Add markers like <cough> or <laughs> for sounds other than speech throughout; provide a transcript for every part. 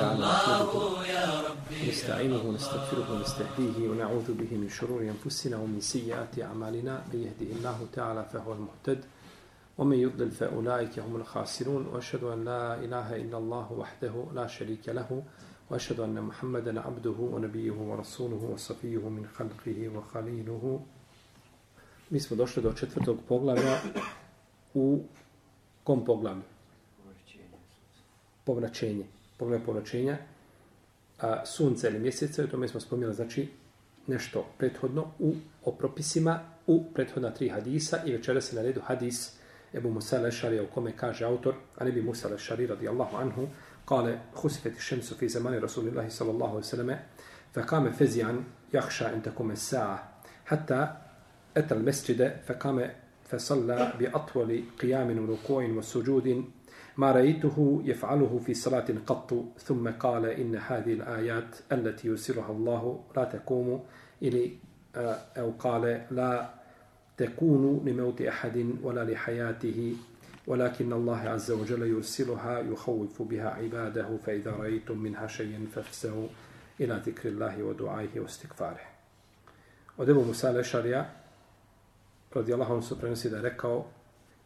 الله يا ربي. نستعينه ونستغفره ونستهديه ونعوذ به من شرور أنفسنا ومن سيئات أعمالنا. من يهده الله تعالى فهو المهتد ومن يضلل فأولئك هم الخاسرون. وأشهد أن لا إله إلا الله وحده لا شريك له وأشهد أن محمدا عبده ونبيه ورسوله وصفيه من خلقه وخليله. Mi smo došli do četvrtog poglavlja u kom poglavlju? Povraćenje. Poglavlje povraćenja a, sunca ili mjeseca, o tome smo spomnjali, znači nešto prethodno u o propisima u prethodna tri hadisa i večera se na redu hadis Ebu Musa Lešarija u kome kaže autor, a ne bi Musa Lešari radijallahu anhu, kale husifeti šemsu fi zamani Rasulillahi sallallahu sallam, fa kame fezijan jahša in takume sa'a, hatta أتى المسجد فقام فصلى بأطول قيام وركوع وسجود ما رأيته يفعله في صلاة قط ثم قال إن هذه الآيات التي يرسلها الله لا تقوم إلي أو قال لا تكون لموت أحد ولا لحياته ولكن الله عز وجل يرسلها يخوف بها عباده فإذا رأيتم منها شيئا فافسهوا إلى ذكر الله ودعائه واستغفاره. ودبو Allah, on su prenosi da je rekao,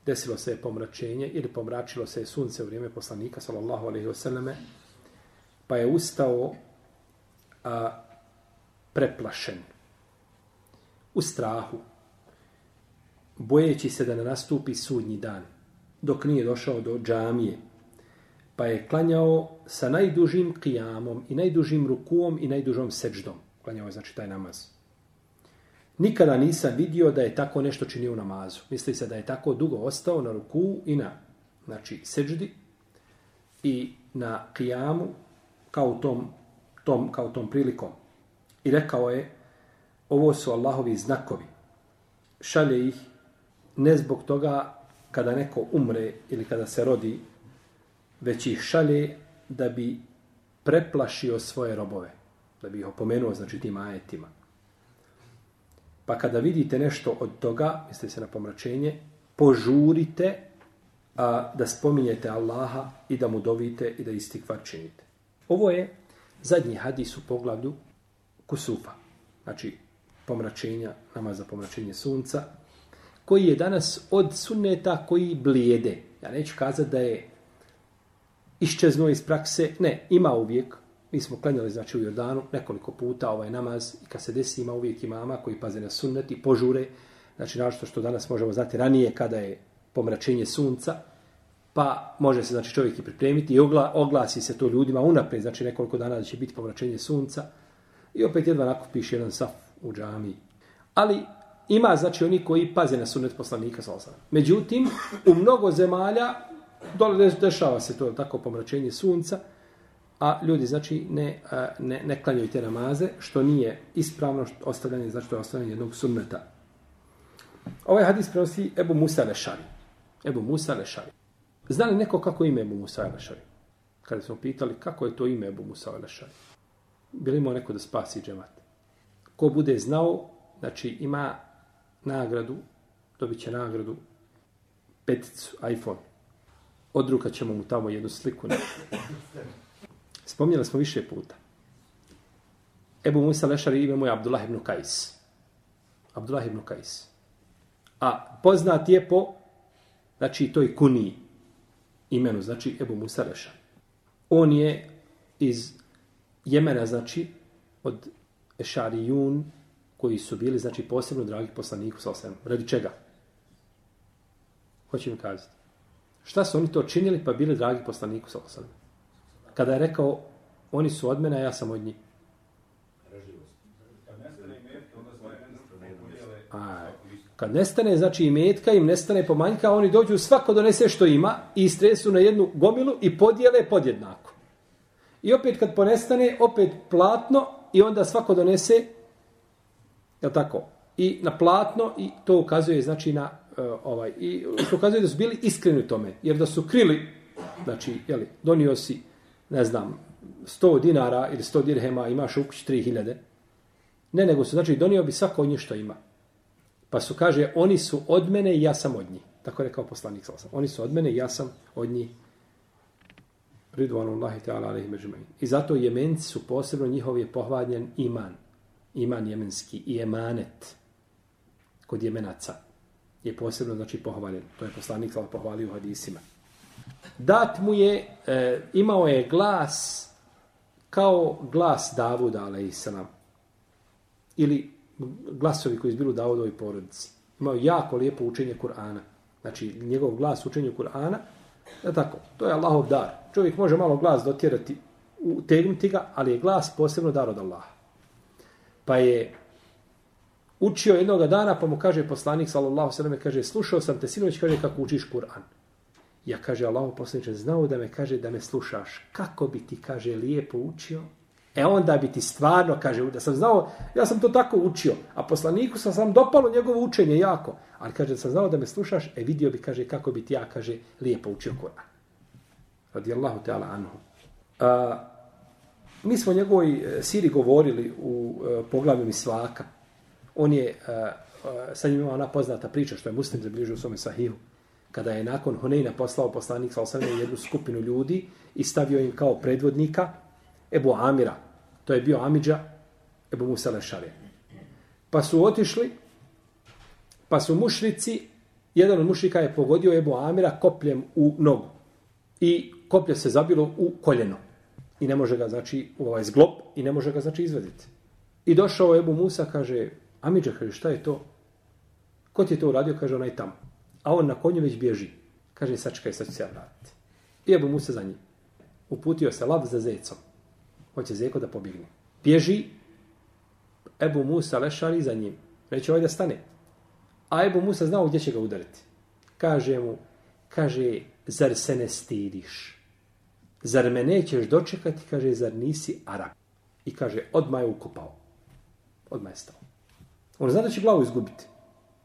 desilo se je pomračenje ili pomračilo se je sunce u vrijeme poslanika, sallallahu alaihi wasallame, pa je ustao a, preplašen, u strahu, bojeći se da ne nastupi sudnji dan, dok nije došao do džamije, pa je klanjao sa najdužim kijamom i najdužim rukuom i najdužom seđdom. Klanjao je znači taj namaz. Nikada nisam vidio da je tako nešto činio u namazu. Misli se da je tako dugo ostao na ruku i na znači, seđdi i na kijamu kao tom, tom, kao tom prilikom. I rekao je, ovo su Allahovi znakovi. Šalje ih ne zbog toga kada neko umre ili kada se rodi, već ih šalje da bi preplašio svoje robove. Da bi ih opomenuo, znači, tim ajetima. Pa kada vidite nešto od toga, mislite se na pomračenje, požurite a, da spominjete Allaha i da mu dovite i da istikvar činite. Ovo je zadnji hadis u poglavlju kusufa. Znači, pomračenja, nama za pomračenje sunca, koji je danas od sunneta koji blijede. Ja neću kazati da je iščeznuo iz prakse. Ne, ima uvijek, Mi smo klanjali znači u Jordanu nekoliko puta ovaj namaz i kad se desi ima uvijek imama koji paze na sunnet i požure. Znači našto što danas možemo znati ranije kada je pomračenje sunca, pa može se znači čovjek i pripremiti i ogla, oglasi se to ljudima unaprijed, znači nekoliko dana da će biti pomračenje sunca i opet jedva nakupiš jedan saf u džamiji. Ali ima znači oni koji paze na sunnet poslanika sa Međutim, u mnogo zemalja dole dešava se to tako pomračenje sunca, a ljudi znači ne, ne, ne klanjaju te namaze, što nije ispravno što ostavljanje, znači to je ostavljanje jednog sunneta. Ovaj hadis prenosi Ebu Musa Lešari. Ebu Musa Lešari. Zna li neko kako ime Ebu Musa Lešari? Kada smo pitali kako je to ime Ebu Musa Lešari. Bili imao neko da spasi džemat. Ko bude znao, znači ima nagradu, dobit će nagradu peticu, iPhone. Odrukat ćemo mu tamo jednu sliku. Ne? Spomnjali smo više puta. Ebu Musa Lešari ime mu je Abdullah ibn Kajs. Abdullah ibn Kajs. A poznat je po, znači, toj kuni imenu, znači Ebu Musa Lešari. On je iz Jemena, znači, od Ešarijun, koji su bili, znači, posebno dragi poslaniku sa osvijem. Radi čega? Hoće mi kazati. Šta su oni to činili pa bili dragi poslaniku sa osvijem? Kada je rekao oni su od mene, ja sam od njih. A, kad nestane, znači i metka im nestane pomanjka, oni dođu, svako donese što ima i stresu na jednu gomilu i podijele podjednako. I opet kad ponestane, opet platno i onda svako donese, je tako, i na platno i to ukazuje, znači, na uh, ovaj, i što ukazuje da su bili iskreni u tome, jer da su krili, znači, jeli, donio si ne znam, 100 dinara ili 100 dirhema, imaš u kući 3000. Ne, nego su, znači, donio bi svako od njih što ima. Pa su, kaže, oni su od mene i ja sam od njih. Tako je rekao poslanik sa Oni su od mene i ja sam od njih. Ridvanullahi ta'ala alaihi međumain. I zato jemenci su posebno njihov je pohvaljen iman. Iman jemenski i emanet kod jemenaca je posebno znači pohvaljen. To je poslanik sa pohvalio u hadisima. Dat mu je, e, imao je glas kao glas Davuda, alaihissalam. Ili glasovi koji izbilu Davudovoj porodici. Imao jako lijepo učenje Kur'ana. Znači, njegov glas učenju Kur'ana, je tako, to je Allahov dar. Čovjek može malo glas dotjerati, utegnuti ga, ali je glas posebno dar od Allaha. Pa je učio jednog dana, pa mu kaže poslanik, sallallahu sallam, kaže, slušao sam te sinoć, kaže, kako učiš Kur'an. Ja, kaže, Allah poslaniče, znao da me kaže da me slušaš. Kako bi ti, kaže, lijepo učio? E onda bi ti stvarno, kaže, da sam znao, ja sam to tako učio, a poslaniku sam sam dopalo njegovo učenje jako. Ali kaže, da sam znao da me slušaš, e vidio bi, kaže, kako bi ti ja, kaže, lijepo učio Kur'an. Radijallahu ta'ala anhu. A, mi smo njegovoj e, siri govorili u uh, poglavlju Misvaka. On je, a, uh, sad ima ona poznata priča, što je muslim zabilježio u svome sahihu kada je nakon Huneyna poslao poslanik sa osam jednu skupinu ljudi i stavio im kao predvodnika Ebu Amira. To je bio Amidža Ebu Musa Lešare. Pa su otišli, pa su mušnici, jedan od mušnika je pogodio Ebu Amira kopljem u nogu. I koplje se zabilo u koljeno. I ne može ga, znači, u ovaj zglob i ne može ga, znači, izvediti. I došao Ebu Musa, kaže, Amidža, kaže, šta je to? Ko ti je to uradio? Kaže, onaj tamo. A on na konju već bježi. Kaže, sačekaj, sad ću se ja vratiti. I Ebu Musa za njim. Uputio se lav za zecom. Hoće zeko da pobjegne. Bježi, Ebu Musa lešari za njim. Reće ovaj da stane. A Ebu Musa znao gdje će ga udariti. Kaže mu, kaže, zar se ne stidiš? Zar me nećeš dočekati? Kaže, zar nisi Arab? I kaže, odmah je ukopao. Odmah je stao. On zna da će glavu izgubiti.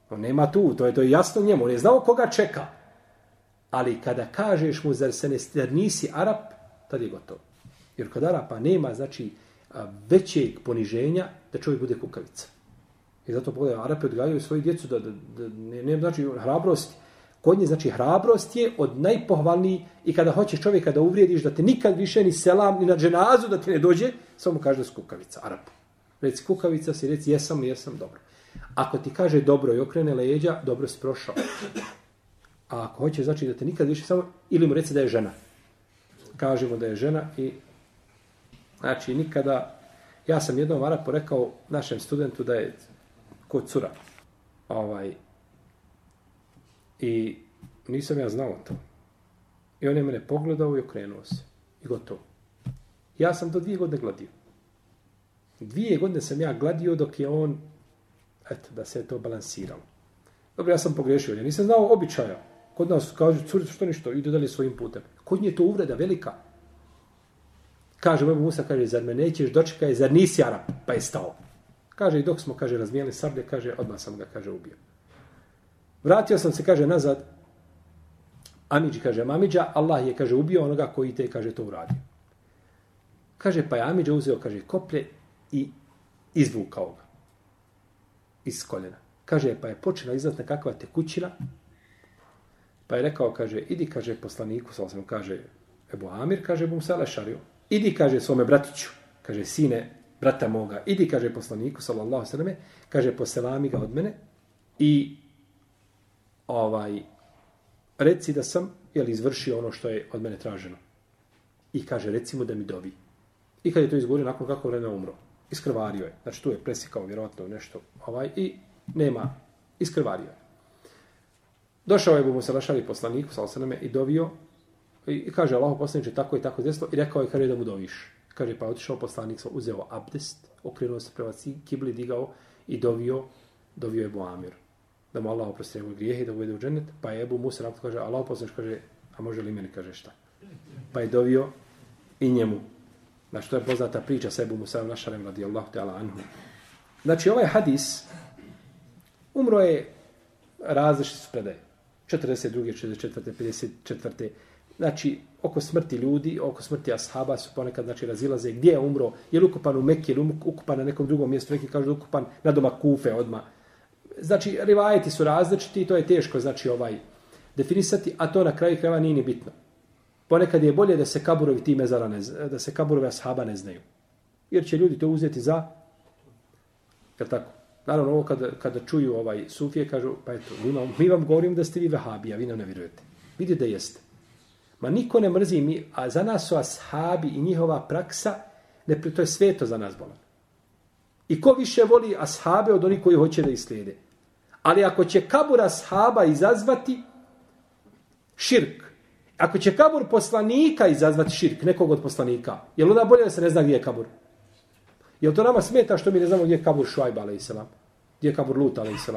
On nema tu, to je to je jasno njemu, on je znao koga čeka. Ali kada kažeš mu, zar se ne zar nisi Arab, tad je gotovo. Jer kod Arapa nema, znači, većeg poniženja da čovjek bude kukavica. I zato pogledaj, Arapi odgajaju svoju djecu da, da, da ne, ne, znači, hrabrost, kod nje, znači, hrabrost je od najpohvalniji i kada hoćeš čovjeka da uvrijediš da te nikad više ni selam, ni na dženazu da ti ne dođe, samo kaže da si kukavica, Arap. Reci kukavica si, reci jesam, jesam, dobro. Ako ti kaže dobro i okrene leđa, dobro si prošao. A ako hoće znači da te nikad više samo, ili mu reci da je žena. Kažemo da je žena i znači nikada, ja sam jednom vara porekao našem studentu da je ko cura. Ovaj, I nisam ja znao to. I on je mene pogledao i okrenuo se. I gotovo. Ja sam to dvije godine gladio. Dvije godine sam ja gladio dok je on eto, da se to balansiralo. Dobro, ja sam pogrešio, ja nisam znao običaja. Kod nas kažu, curicu što ništo, ide dalje svojim putem. Kod nje je to uvreda velika. Kaže, moj Musa, kaže, zar me nećeš dočekaj, zar nisi Arab? Pa je stao. Kaže, i dok smo, kaže, razmijeli sablje, kaže, odmah sam ga, kaže, ubio. Vratio sam se, kaže, nazad. Amidži, kaže, Mamidža, Allah je, kaže, ubio onoga koji te, kaže, to uradio. Kaže, pa je Amidža uzeo, kaže, koplje i izvukao ga iz koljena. Kaže, pa je počela izlaz nekakva tekućina, pa je rekao, kaže, idi, kaže, poslaniku, sa osam, kaže, Ebu Amir, kaže, bom se lešario. Idi, kaže, svome bratiću, kaže, sine, brata moga, idi, kaže, poslaniku, sallallahu sallam, kaže, poselami ga od mene i ovaj, reci da sam, jel, izvršio ono što je od mene traženo. I kaže, recimo da mi dobi. I kad je to izgovorio, nakon kako vremena umro iskrvario je. Znači tu je presikao vjerojatno nešto ovaj i nema, iskrvario je. Došao je Ebu Musa Lašari poslaniku, sal se i dovio i kaže Allah poslaniče tako i tako desilo i rekao je kaže da mu doviš. Kaže pa otišao poslanik, uzeo abdest, okrenuo se prema kibli, digao i dovio, dovio je Buamir. Da mu Allah oprosti njegove grijehe i da uvede u džennet. Pa je Ebu Musa kaže, Allah poslanič kaže, a može li meni kaže šta? Pa je dovio i njemu Znači, što je poznata priča sa Ebu Musa Našarem radijallahu ta'ala anhu. Znači, ovaj hadis umro je različite su predaje. 42. 44. 54. Znači, oko smrti ljudi, oko smrti ashaba su ponekad znači, razilaze gdje je umro, je li ukupan u Mekke ili um- ukupan na nekom drugom mjestu, neki kažu ukupan na doma Kufe odma. Znači, rivajeti su različiti i to je teško znači ovaj definisati, a to na kraju krajeva nije ni bitno. Ponekad je bolje da se kaburovi ti mezara ne, da se kaburovi ashaba ne znaju. Jer će ljudi to uzeti za Jel tako? Naravno, ovo kada, kada čuju ovaj sufije, kažu, pa eto, mi vam, mi vam govorim da ste vi vehabi, a vi nam ne vjerujete. Vidite da jeste. Ma niko ne mrzi, mi, a za nas su ashabi i njihova praksa, ne, to je sveto za nas bolan. I ko više voli ashabe od onih koji hoće da islijede. Ali ako će kabur ashaba izazvati širk, ako će kabur poslanika izazvati širk, nekog od poslanika, je li onda bolje da se ne zna gdje je kabur? Je to nama smeta što mi ne znamo gdje je kabur Šuajba, a.s. Gdje je kabur Lut, a.s.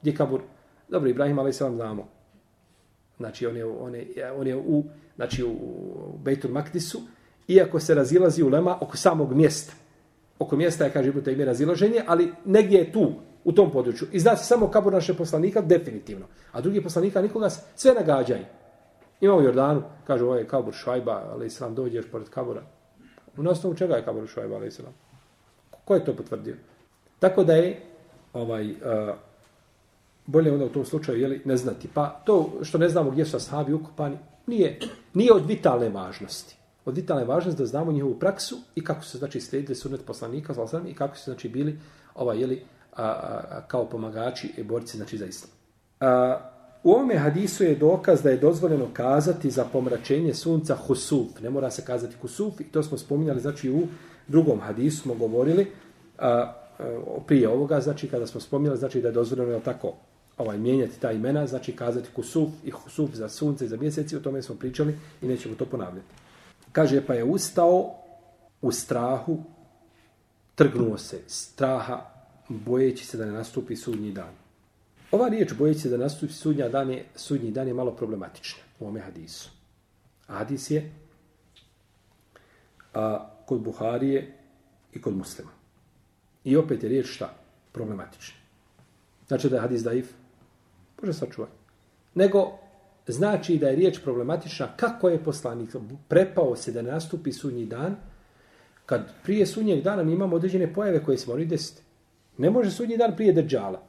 Gdje je kabur... Dobro, Ibrahim, a.s. znamo. Znači, on je, on je, on je u, znači, u Bejtul Maktisu, iako se razilazi u Lema oko samog mjesta. Oko mjesta je, kaže, Ibn razilaženje, ali negdje je tu, u tom području. I zna se samo kabur naše poslanika, definitivno. A drugi poslanika nikoga sve nagađaju. Ima u Jordanu, kaže, ovo je kabur Švajba, ali islam dođeš pored kabura. U osnovu čega je kabur Švajba, ali islam? Ko je to potvrdio? Tako da je ovaj uh, bolje onda u tom slučaju jeli, ne znati. Pa to što ne znamo gdje su ashabi ukupani, nije, nije od vitalne važnosti. Od vitalne važnosti da znamo njihovu praksu i kako su znači slijedili sunet poslanika i kako su znači bili ovaj, jeli, a, a, kao pomagači i borci znači za islam. A, u ovome hadisu je dokaz da je dozvoljeno kazati za pomračenje sunca husuf. Ne mora se kazati husuf i to smo spominjali znači u drugom hadisu smo govorili a, a, prije ovoga, znači kada smo spominjali, znači da je dozvoljeno je tako ovaj mijenjati ta imena, znači kazati kusuf i husuf za sunce i za mjeseci, o tome smo pričali i nećemo to ponavljati. Kaže, pa je ustao u strahu, trgnuo se straha, bojeći se da ne nastupi sudnji dan. Ova riječ bojeći se da nastupi sudnja dan je, sudnji dan je malo problematična u ome hadisu. Hadis je a, kod Buharije i kod muslima. I opet je riječ šta? Problematična. Znači da je hadis daif? Bože sačuvaj. Nego znači da je riječ problematična kako je poslanik prepao se da nastupi sudnji dan kad prije sudnjeg dana mi imamo određene pojave koje se moraju desiti. Ne može sudnji dan prije držala.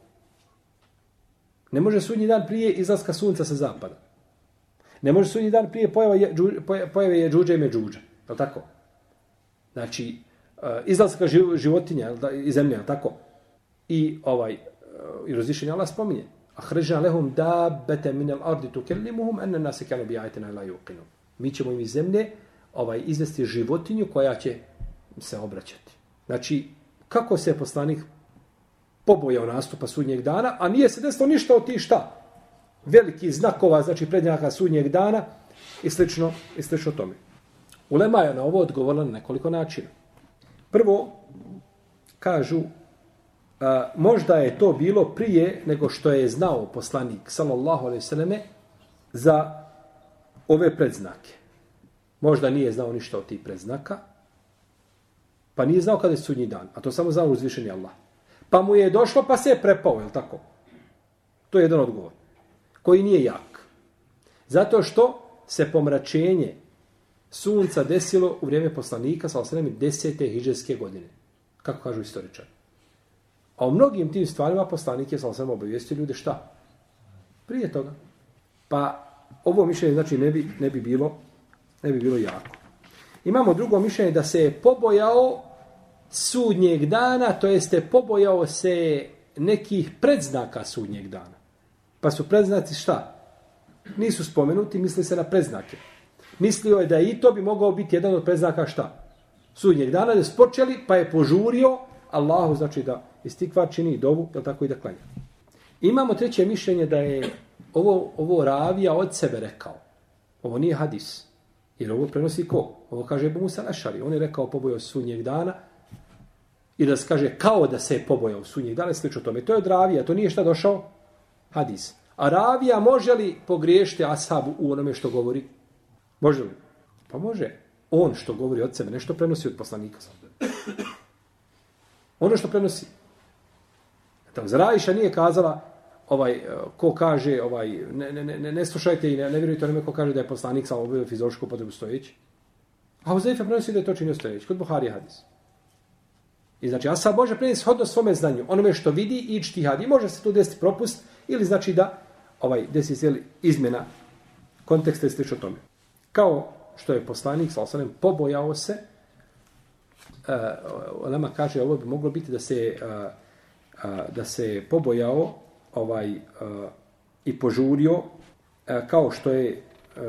Ne može sudnji dan prije izlaska sunca sa zapada. Ne može sudnji dan prije pojave, pojave je džuđa i međuđa. Je li tako? Znači, eh, izlaska životinja iz zemlje, tako? I ovaj, eh, i razlišenje Allah spominje. A hreža lehum da bete minel ardi tu kellimuhum enne nase kanu bi ajtena ila yuqinu. Mi ćemo im iz zemlje ovaj, izvesti životinju koja će se obraćati. Znači, kako se poslanik pobojao nastupa sudnjeg dana, a nije se desilo ništa od tih šta? Veliki znakova, znači prednjaka sudnjeg dana i slično, i slično tome. Ulema je na ovo odgovorila na nekoliko načina. Prvo, kažu, a, možda je to bilo prije nego što je znao poslanik, sallallahu alaihi sallame, za ove predznake. Možda nije znao ništa od tih predznaka, pa nije znao kada je sudnji dan, a to samo znao uzvišeni Allah. Pa mu je došlo, pa se je prepao, je tako? To je jedan odgovor, koji nije jak. Zato što se pomračenje sunca desilo u vrijeme poslanika sa osremi desete hiđarske godine. Kako kažu istoričari. A o mnogim tim stvarima poslanik je sa osremi obavijestio ljude šta? Prije toga. Pa ovo mišljenje znači ne bi, ne bi bilo ne bi bilo jako. Imamo drugo mišljenje da se je pobojao sudnjeg dana, to jeste pobojao se nekih predznaka sudnjeg dana. Pa su predznaci šta? Nisu spomenuti, misli se na predznake. Mislio je da i to bi mogao biti jedan od predznaka šta? Sudnjeg dana da spočeli, pa je požurio Allahu, znači da istikvar čini dovu, je tako i da klanja. Imamo treće mišljenje da je ovo, ovo ravija od sebe rekao. Ovo nije hadis. Jer ovo prenosi ko? Ovo kaže Ebu Musa Lešari. On je rekao pobojao sudnjeg dana i da se kaže kao da se je pobojao sunnjeg dana, slično tome. To je od ravija, to nije šta došao? Hadis. A ravija može li pogriješiti asabu u onome što govori? Može li? Pa može. On što govori od sebe, nešto prenosi od poslanika. Ono što prenosi. Tam Zrajiša nije kazala, ovaj, eh, ko kaže, ovaj, ne, ne, ne, ne slušajte i ne, ne vjerujte onome ko kaže da je poslanik samo obavio fiziološku potrebu stojeći. A u prenosi da je to činio stojeći. Kod Buhari hadis. I znači, Asa može prenijeti shodno svome znanju. Onome što vidi i čti hadi. Može se tu desiti propust ili znači da ovaj desi se izmjena konteksta i slično tome. Kao što je poslanik, sa osanem, pobojao se, e, uh, nama kaže, ovo bi moglo biti da se, uh, uh, da se pobojao ovaj uh, i požurio, uh, kao što je uh,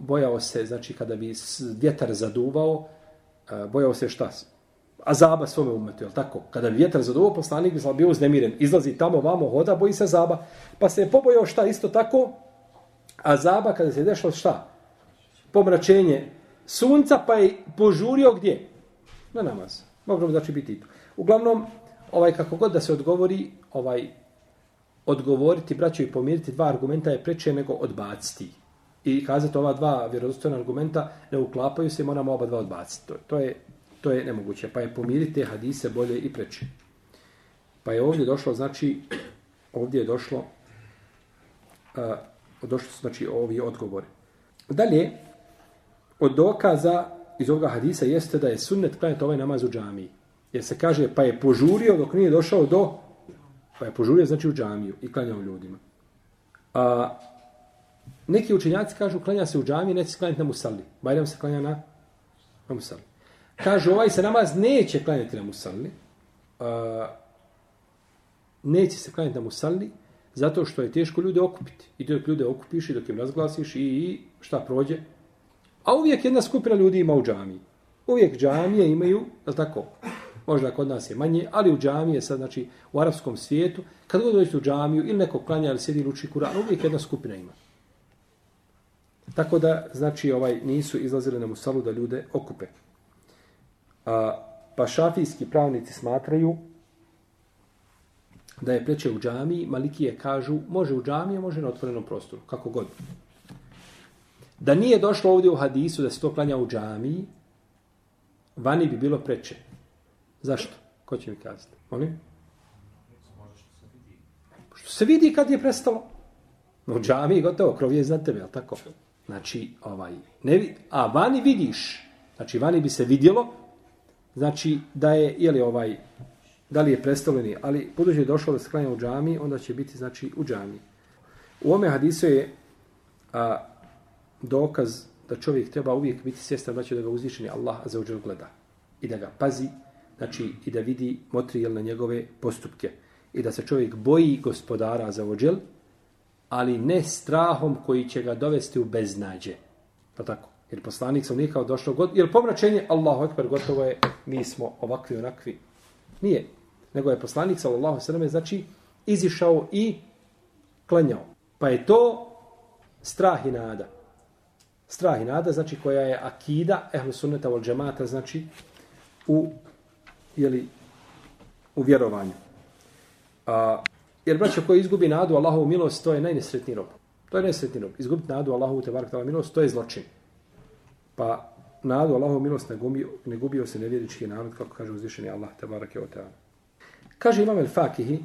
bojao se, znači kada bi vjetar zaduvao, uh, bojao se šta? Azaba svome umetu, je tako? Kada bi vjetar zaduvao, poslanik bi bio uznemiren. Izlazi tamo, vamo, hoda, boji se azaba. Pa se je pobojao šta? Isto tako, azaba kada se dešlo šta? Pomračenje sunca, pa je požurio gdje? Na namaz. Moglo znači biti i to. Uglavnom, ovaj kako god da se odgovori, ovaj odgovoriti, braćo i pomiriti dva argumenta je preče nego odbaciti. I kazati ova dva vjerodostojna argumenta ne uklapaju se, moramo oba dva odbaciti. To, to, je, to je nemoguće. Pa je pomiriti te hadise bolje i preče. Pa je ovdje došlo, znači, ovdje je došlo, uh, došlo su znači ovi odgovori. Dalje, od dokaza iz ovoga hadisa jeste da je sunnet klanjati ovaj namaz u džamiji. Jer se kaže, pa je požurio dok nije došao do, pa je požurio znači u džamiju i klanjao ljudima. A, neki učenjaci kažu, klanja se u džamiji, neće se klanjati na musalli. Bajram se klanja na, na musalli. Kažu, ovaj se namaz neće klanjati na musalli. Uh, neće se klanjati na musalli, Zato što je teško ljude okupiti. I dok ljude okupiš i dok im razglasiš i, i šta prođe. A uvijek jedna skupina ljudi ima u džamiji. Uvijek džamije imaju, je tako? Možda kod nas je manje, ali u džamije sad, znači u arapskom svijetu, kad god dođete u džamiju ili neko klanja ili sjedi luči kuran, uvijek jedna skupina ima. Tako da, znači, ovaj nisu izlazili na musalu da ljude okupe. A, pa šafijski pravnici smatraju da je preče u džamiji, malikije kažu, može u džamiji, može na otvorenom prostoru, kako god. Da nije došlo ovdje u hadisu da se to klanja u džamiji, vani bi bilo preče. Zašto? Ko će mi kazati? Molim? Što se vidi kad je prestalo? U džamiji gotovo, krov je iznad tebe, tako? Znači, ovaj, ne a vani vidiš, znači vani bi se vidjelo, znači da je, je li ovaj, da li je predstavljeni, ali budući je došlo da se klanja u džami, onda će biti znači u džami. U ome hadisu je a, dokaz da čovjek treba uvijek biti svjestan da će da ga uzvišeni Allah za uđer gleda i da ga pazi, znači i da vidi motrijel na njegove postupke i da se čovjek boji gospodara za uđer, ali ne strahom koji će ga dovesti u beznađe. Pa tako. Jer poslanik sam nije kao došao god, jer pomračenje Allahu ekber gotovo je, mi smo ovakvi onakvi. Nije nego je poslanik sallallahu sallam znači izišao i klanjao. Pa je to strah i nada. Strah i nada znači koja je akida ehlu sunneta vol džemata znači u jeli, u vjerovanju. A, jer braćo koji izgubi nadu Allahovu milost to je najnesretniji rob. To je najnesretniji rob. Izgubiti nadu Allahovu te barak milost to je zločin. Pa nadu Allahov milost ne gubio, ne gubio se nevjerički narod kako kaže uzvišeni Allah te o je Kaže Imam El Fakihi,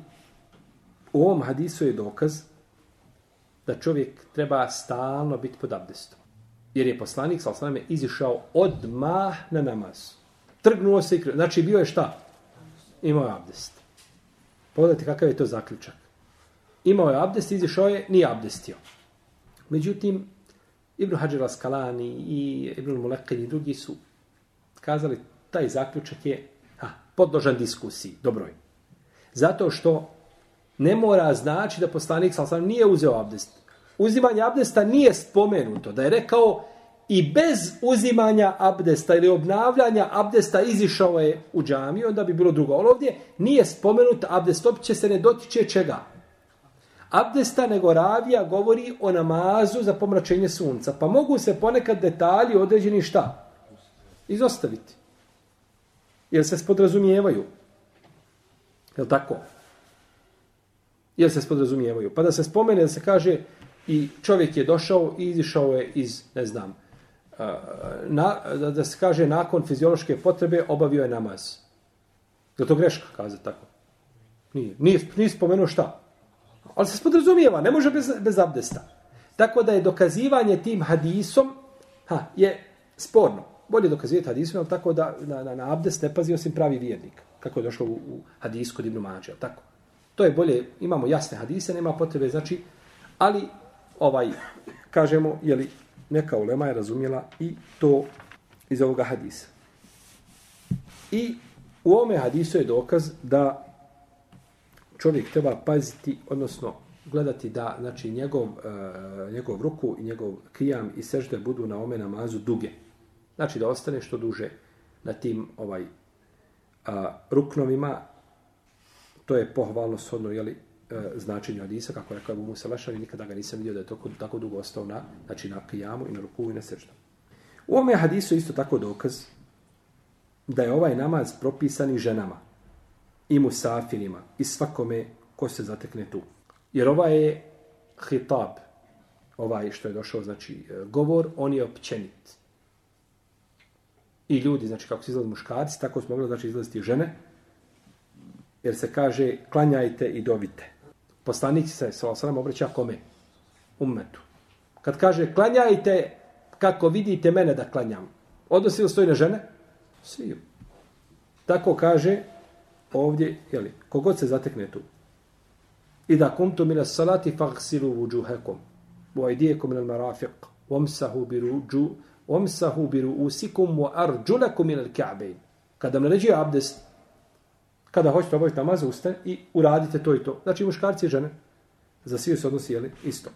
u ovom hadisu je dokaz da čovjek treba stalno biti pod abdestom. Jer je poslanik, sal sveme, izišao odmah na namaz. Trgnuo se i krenuo. Znači, bio je šta? Imao je abdest. Pogledajte kakav je to zaključak. Imao je abdest, izišao je, nije abdestio. Međutim, Ibn Hajar Askalani i Ibn Mulekin i drugi su kazali, taj zaključak je ha, podložan diskusiji. Dobro je. Zato što ne mora znači da poslanik sam nije uzeo abdest. Uzimanje abdesta nije spomenuto. Da je rekao i bez uzimanja abdesta ili obnavljanja abdesta izišao je u džamiju, onda bi bilo drugo. Ovdje nije spomenut abdest, opće se ne dotiče čega. Abdesta nego ravija govori o namazu za pomračenje sunca. Pa mogu se ponekad detalji određeni šta? Izostaviti. Jer se spodrazumijevaju. Jel tako? Jel se spodrazumijevaju? Pa da se spomene, da se kaže i čovjek je došao i izišao je iz, ne znam, na, da, se kaže nakon fiziološke potrebe obavio je namaz. Je to greška kaza tako? Nije. Nije, nije spomenuo šta? Ali se spodrazumijeva, ne može bez, bez abdesta. Tako da je dokazivanje tim hadisom ha, je sporno. Bolje dokazivati hadisom, ali tako da na, na, na abdest ne pazi osim pravi vjernik kako je došlo u, u hadisku kod Ibnu Mađe, tako. To je bolje, imamo jasne hadise, nema potrebe, znači, ali, ovaj, kažemo, je li, neka ulema je razumjela i to iz ovoga hadisa. I u ovome hadisu je dokaz da čovjek treba paziti, odnosno gledati da znači njegov, e, njegov ruku i njegov kijam i sežde budu na ome namazu duge. Znači da ostane što duže na tim ovaj a, ruknovima, to je pohvalno shodno, jeli, e, značenje od Isa, kako rekao Abu Musa nikada ga nisam vidio da je to tako dugo ostao na, znači na kijamu i na ruku i na seždu. U ovome hadisu isto tako dokaz da je ovaj namaz propisan i ženama, i musafirima, i svakome ko se zatekne tu. Jer ova je hitab, ovaj što je došao, znači e, govor, on je općenit. I ljudi, znači kako se izlazi muškarci, tako su mogli znači izlaziti žene, jer se kaže klanjajte i dovite. Poslanik se sa osram obraća kome? Ummetu. Kad kaže klanjajte kako vidite mene da klanjam. Odnosi li stoji na žene? Svi. Tako kaže ovdje, jeli, kogod se zatekne tu. I da kumtu mila salati fagsilu vuđuhekom. U ajdijekom mila marafiq. Omsahu bi ruđu. Omsahu biru usikum wa arđulakum mila ka'bein. Kada nam naređuje abdest, kada hoćete obaviti namaz, ustane i uradite to i to. Znači muškarci i žene. Za svi se odnosi, jeli, isto.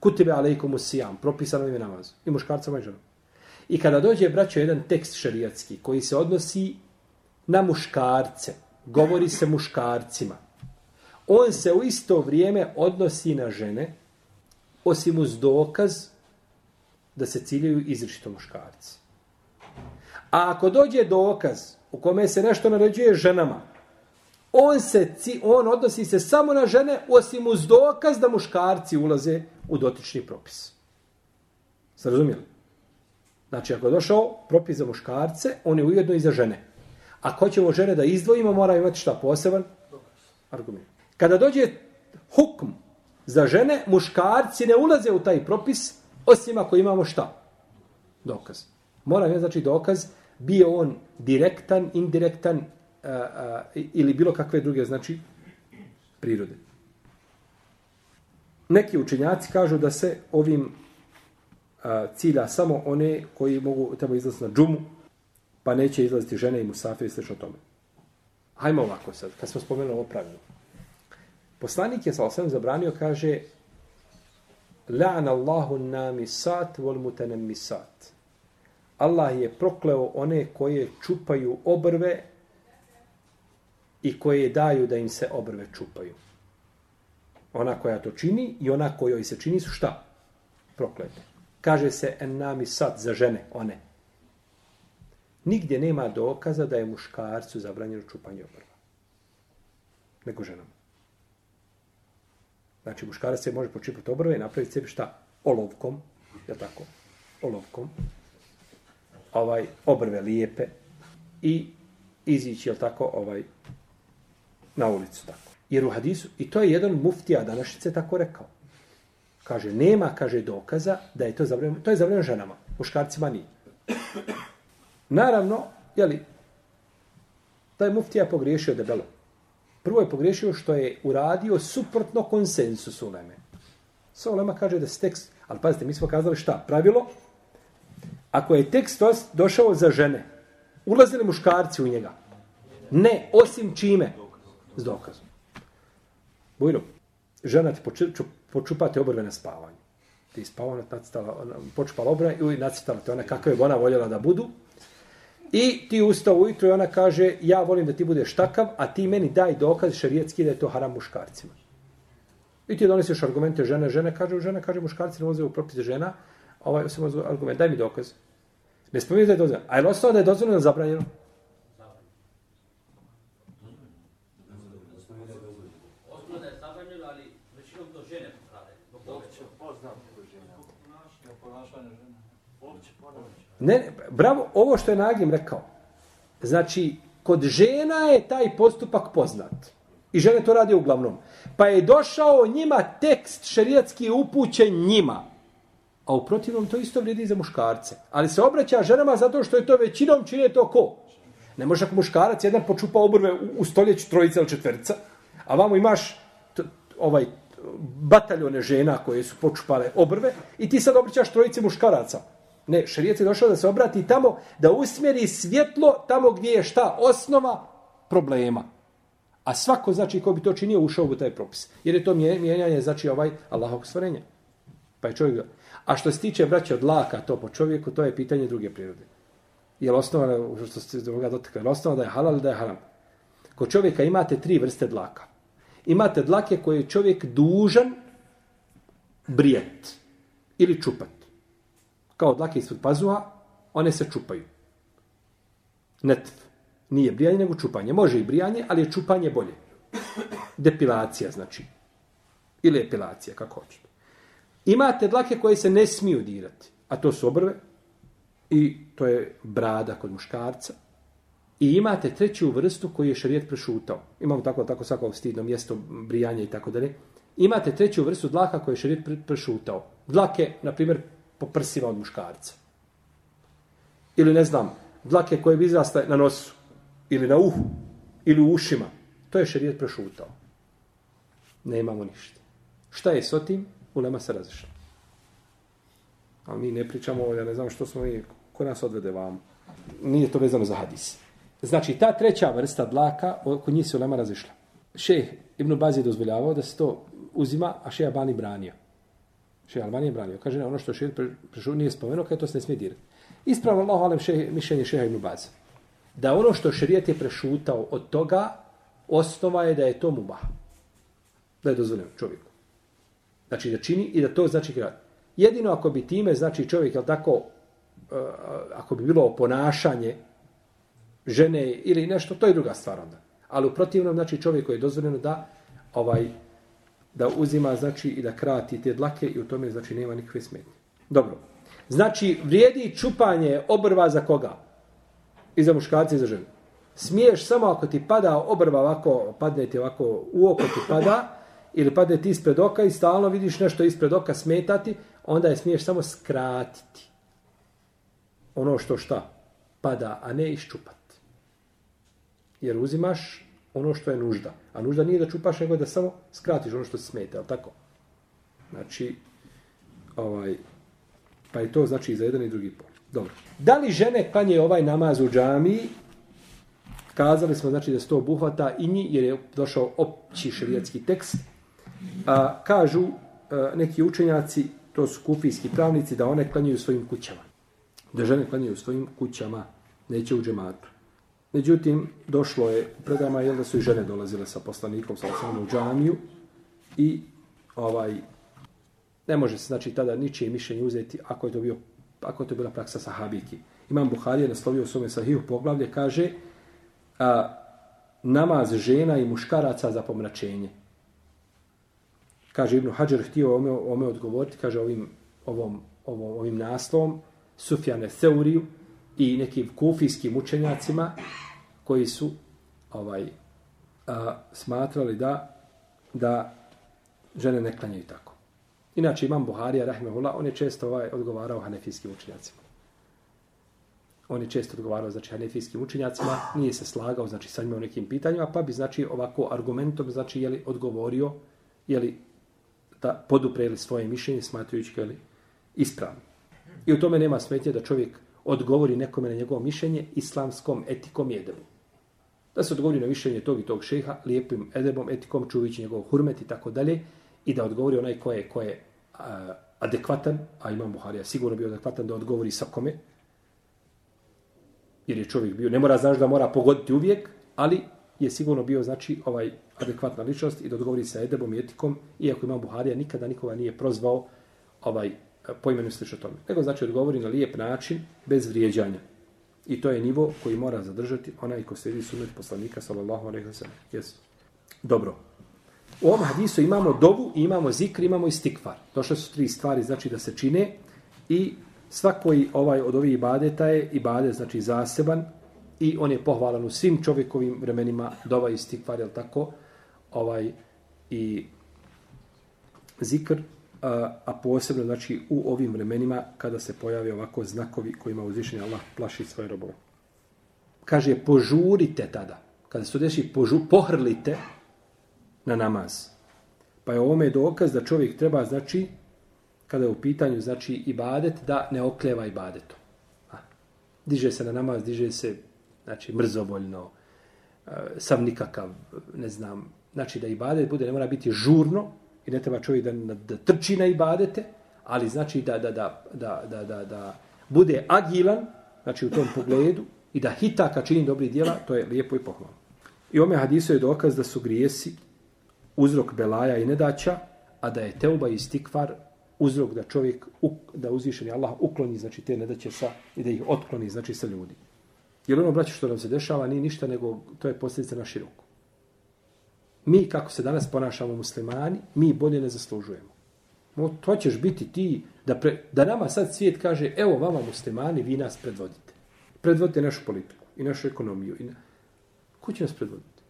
Kutibe alejkum usijam, propisano im je namaz. I muškarcama i žene. I kada dođe, braćo, jedan tekst šerijatski koji se odnosi na muškarce, govori se muškarcima, on se u isto vrijeme odnosi na žene, osim uz dokaz da se ciljaju izričito muškarci. A ako dođe dokaz u kome se nešto naređuje ženama, on se on odnosi se samo na žene osim uz dokaz da muškarci ulaze u dotični propis. Ste razumijeli? Znači, ako je došao propis za muškarce, on je ujedno i za žene. Ako ćemo žene da izdvojimo, mora imati šta poseban? Argument. Kada dođe hukm za žene, muškarci ne ulaze u taj propis, osim ako imamo šta? Dokaz. Mora imati, znači, dokaz, bio on direktan, indirektan, a, a, ili bilo kakve druge, znači, prirode. Neki učenjaci kažu da se ovim a, cilja samo one koji mogu tamo izlaziti na džumu, pa neće izlaziti žene i musafir i slično tome. Hajmo ovako sad, kad smo spomenuli ovo pravilo. Poslanik je sa zabranio, kaže La'an Allahu nami sat vol. Allah je prokleo one koje čupaju obrve i koje daju da im se obrve čupaju. Ona koja to čini i ona kojoj se čini su šta? Proklete. Kaže se en namisat za žene, one. Nigdje nema dokaza da je muškarcu zabranjeno čupanje obrva. Nego ženama. Znači, muškarac se može počipati obrve i napraviti sebi šta? Olovkom. Je tako? Olovkom. Ovaj, obrve lijepe. I izići, je tako, ovaj, na ulicu tako. Jer u hadisu, i to je jedan muftija današnjice tako rekao. Kaže, nema, kaže, dokaza da je to zabranjeno. To je zabranjeno ženama, muškarcima nije. Naravno, jeli, taj muftija pogriješio debelo. Prvo je pogriješio što je uradio suprotno konsensusu Uleme. Sve Ulema kaže da se tekst, ali pazite, mi smo kazali šta? Pravilo, ako je tekst došao za žene, ulazili muškarci u njega? Ne, osim čime? S dokazom. Bujno, žena ti počupate obrve na spavanju. Ti spavao, ona počupala obrve i nacrtala te ona kakve je ona voljela da budu. I ti ustao ujutro i ona kaže, ja volim da ti budeš takav, a ti meni daj dokaz šarijetski da je to haram muškarcima. I ti doneseš argumente žene, žene kaže, žene kaže, muškarci ne ulaze u propise žena, ovaj samo argument, daj mi dokaz. Ne spominje da je dozvoljeno. A je li ostalo da je dozvoljeno zabranjeno? Ne, bravo, ovo što je Nagim rekao. Znači, kod žena je taj postupak poznat. I žene to radi uglavnom. Pa je došao njima tekst šerijatski upućen njima. A u protivnom to isto vrijedi za muškarce. Ali se obraća ženama zato što je to većinom čine to ko? Ne može ako muškarac jedan počupa obrve u, u stoljeću trojica ili četvrca, a vamo imaš t, ovaj bataljone žena koje su počupale obrve i ti sad obraćaš trojice muškaraca. Ne, šarijet je došao da se obrati tamo, da usmjeri svjetlo tamo gdje je šta osnova problema. A svako, znači, ko bi to činio, ušao u taj propis. Jer je to mijenjanje, znači, ovaj Allahog stvorenja. Pa je čovjek... A što se tiče braća od laka, to po čovjeku, to je pitanje druge prirode. Je li osnova, što se druga dotakli, je osnova da je halal ili da je haram? Kod čovjeka imate tri vrste dlaka. Imate dlake koje je čovjek dužan brijet ili čupat. Kao dlake ispod pazuha, one se čupaju. Netv. Nije brijanje, nego čupanje. Može i brijanje, ali je čupanje bolje. Depilacija, znači. Ili epilacija, kako hoćete. Imate dlake koje se ne smiju dirati. A to su obrve. I to je brada kod muškarca. I imate treću vrstu koju je šarijet prešutao. Imamo tako, tako svako stidno mjesto, brijanje i tako dalje. Imate treću vrstu dlaka koju je šarijet prešutao. Dlake, na primjer, po prsima od muškarca. Ili ne znam, dlake koje bi izrasle na nosu. Ili na uhu. Ili u ušima. To je šerijet prešutao. Nemamo ništa. Šta je s otim? Ulema se razišla. Ali mi ne pričamo, ja ne znam što smo mi, ko nas odvede vam. Nije to vezano za hadis. Znači, ta treća vrsta dlaka, oko njih se ulema razišla. Šeh Ibn Baz je dozvoljavao da se to uzima, a šeha Bani branio. Šeha Albanije branio. Kaže, ono što šeha prešao nije spomenuo, kada to se ne smije dirati. Ispravno Allah, alem še, mišljenje šeha Ibn Baz. Da ono što šerijet je prešutao od toga, osnova je da je to mubah. Da je dozvoljeno čovjeku. Znači da čini i da to znači grad. Jedino ako bi time, znači čovjek, je tako, uh, ako bi bilo ponašanje žene ili nešto, to je druga stvar onda. Ali u protivnom, znači čovjek koji je dozvoljeno da ovaj da uzima znači i da krati te dlake i u tome znači nema nikakve smetnje. Dobro. Znači vrijedi čupanje obrva za koga? I za muškarce i za ženu. Smiješ samo ako ti pada obrva ovako, padne ti ovako u oko ti pada, ili padne ti ispred oka i stalno vidiš nešto ispred oka smetati, onda je smiješ samo skratiti. Ono što šta? Pada, a ne iščupati. Jer uzimaš ono što je nužda. A nužda nije da čupaš, nego da samo skratiš ono što se smeta, ali tako? Znači, ovaj, pa je to znači za jedan i drugi pol. Dobro. Da li žene klanje ovaj namaz u džamiji? Kazali smo znači da se to obuhvata i nji, jer je došao opći šerijatski tekst. A, kažu a, neki učenjaci, to su kufijski pravnici, da one klanjaju svojim kućama. Da žene klanjaju svojim kućama, neće u džematu. Međutim, došlo je u predama, jel da su i žene dolazile sa poslanikom, sa osnovnom u džamiju i ovaj, ne može se znači tada ničije mišljenje uzeti ako je to bio ako je to bila praksa sahabiki. Imam Buhari je naslovio u svome sahiju poglavlje, kaže a, namaz žena i muškaraca za pomračenje. Kaže Ibn Hajar htio ome, ome odgovoriti, kaže ovim, ovom, ovom, ovim naslovom, Sufjane Seuriju, i nekim kufijskim učenjacima koji su ovaj a, smatrali da da žene ne klanjaju tako. Inače imam Buharija rahimehullah, on je često ovaj odgovarao hanefijskim učenjacima. On je često odgovarao znači hanefijskim učenjacima, nije se slagao znači sa njima u nekim pitanjima, pa bi znači ovako argumentom znači je li odgovorio je li da podupreli svoje mišljenje smatrajući ga ispravno. I u tome nema smetnje da čovjek odgovori nekome na njegovo mišljenje islamskom etikom i edebom. Da se odgovori na mišljenje tog i tog šeha lijepim edebom, etikom, čuvići njegov hurmet i tako dalje i da odgovori onaj ko je, ko je a, adekvatan, a imam Buharija sigurno bio adekvatan da odgovori sa kome, jer je čovjek bio, ne mora znaš da mora pogoditi uvijek, ali je sigurno bio znači ovaj adekvatna ličnost i da odgovori sa edebom i etikom, iako imam Buharija nikada nikoga nije prozvao ovaj po imenu slično tome. Nego znači odgovori na lijep način, bez vrijeđanja. I to je nivo koji mora zadržati onaj ko slijedi sunet poslanika, sallallahu alaihi wa sallam. Yes. Dobro. U ovom hadisu imamo dovu, imamo zikr, imamo i stikvar. Došle su tri stvari, znači da se čine i svakoj ovaj od ovih ibadeta je ibadet, znači zaseban i on je pohvalan u svim čovjekovim vremenima dova i stikvar, je tako? Ovaj, I zikr, a, a posebno znači u ovim vremenima kada se pojave ovako znakovi kojima uzvišenje Allah plaši svoje robove. Kaže, požurite tada. Kada se to deši, požu, pohrlite na namaz. Pa je ovome dokaz da čovjek treba, znači, kada je u pitanju, znači, ibadet, da ne okljeva A, Diže se na namaz, diže se, znači, mrzovoljno, e, sam nikakav, ne znam, znači da ibadet bude, ne mora biti žurno i ne treba čovjek da, da trči na ibadete, ali znači da, da, da, da, da, da, da bude agilan, znači u tom pogledu, i da hita kad čini dobri djela, to je lijepo i pohvalno. I ome hadiso je dokaz da su grijesi uzrok belaja i nedaća, a da je teuba i stikvar uzrok da čovjek, da uzvišeni Allah ukloni, znači te nedaće sa, i da ih otkloni, znači sa ljudi. Jer ono, braće, što nam se dešava, nije ništa, nego to je posljedica na široku. Mi, kako se danas ponašamo muslimani, mi bolje ne zaslužujemo. No, to ćeš biti ti, da, pre, da nama sad svijet kaže, evo vama muslimani, vi nas predvodite. Predvodite našu politiku i našu ekonomiju. I na... Ko će nas predvoditi?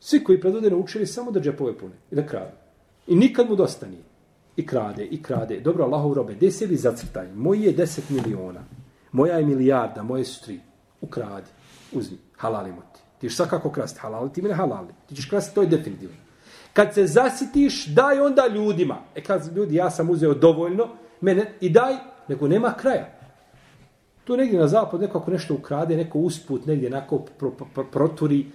Svi koji predvode naučili samo da džepove pune i da krade. I nikad mu dosta nije. I krade, i krade. Dobro, Allahov robe, gdje sebi zacrtaj? Moji je deset miliona. Moja je milijarda, moje su tri. Ukradi, uzmi, halalimo ti. Ti ćeš svakako krasti halal, ti mi ne halali. Ti ćeš krasti, to je definitivno. Kad se zasitiš, daj onda ljudima. E kad ljudi, ja sam uzeo dovoljno, mene, i daj, nego nema kraja. Tu negdje na zapad neko ako nešto ukrade, neko usput negdje nako pro, pro, pro, proturi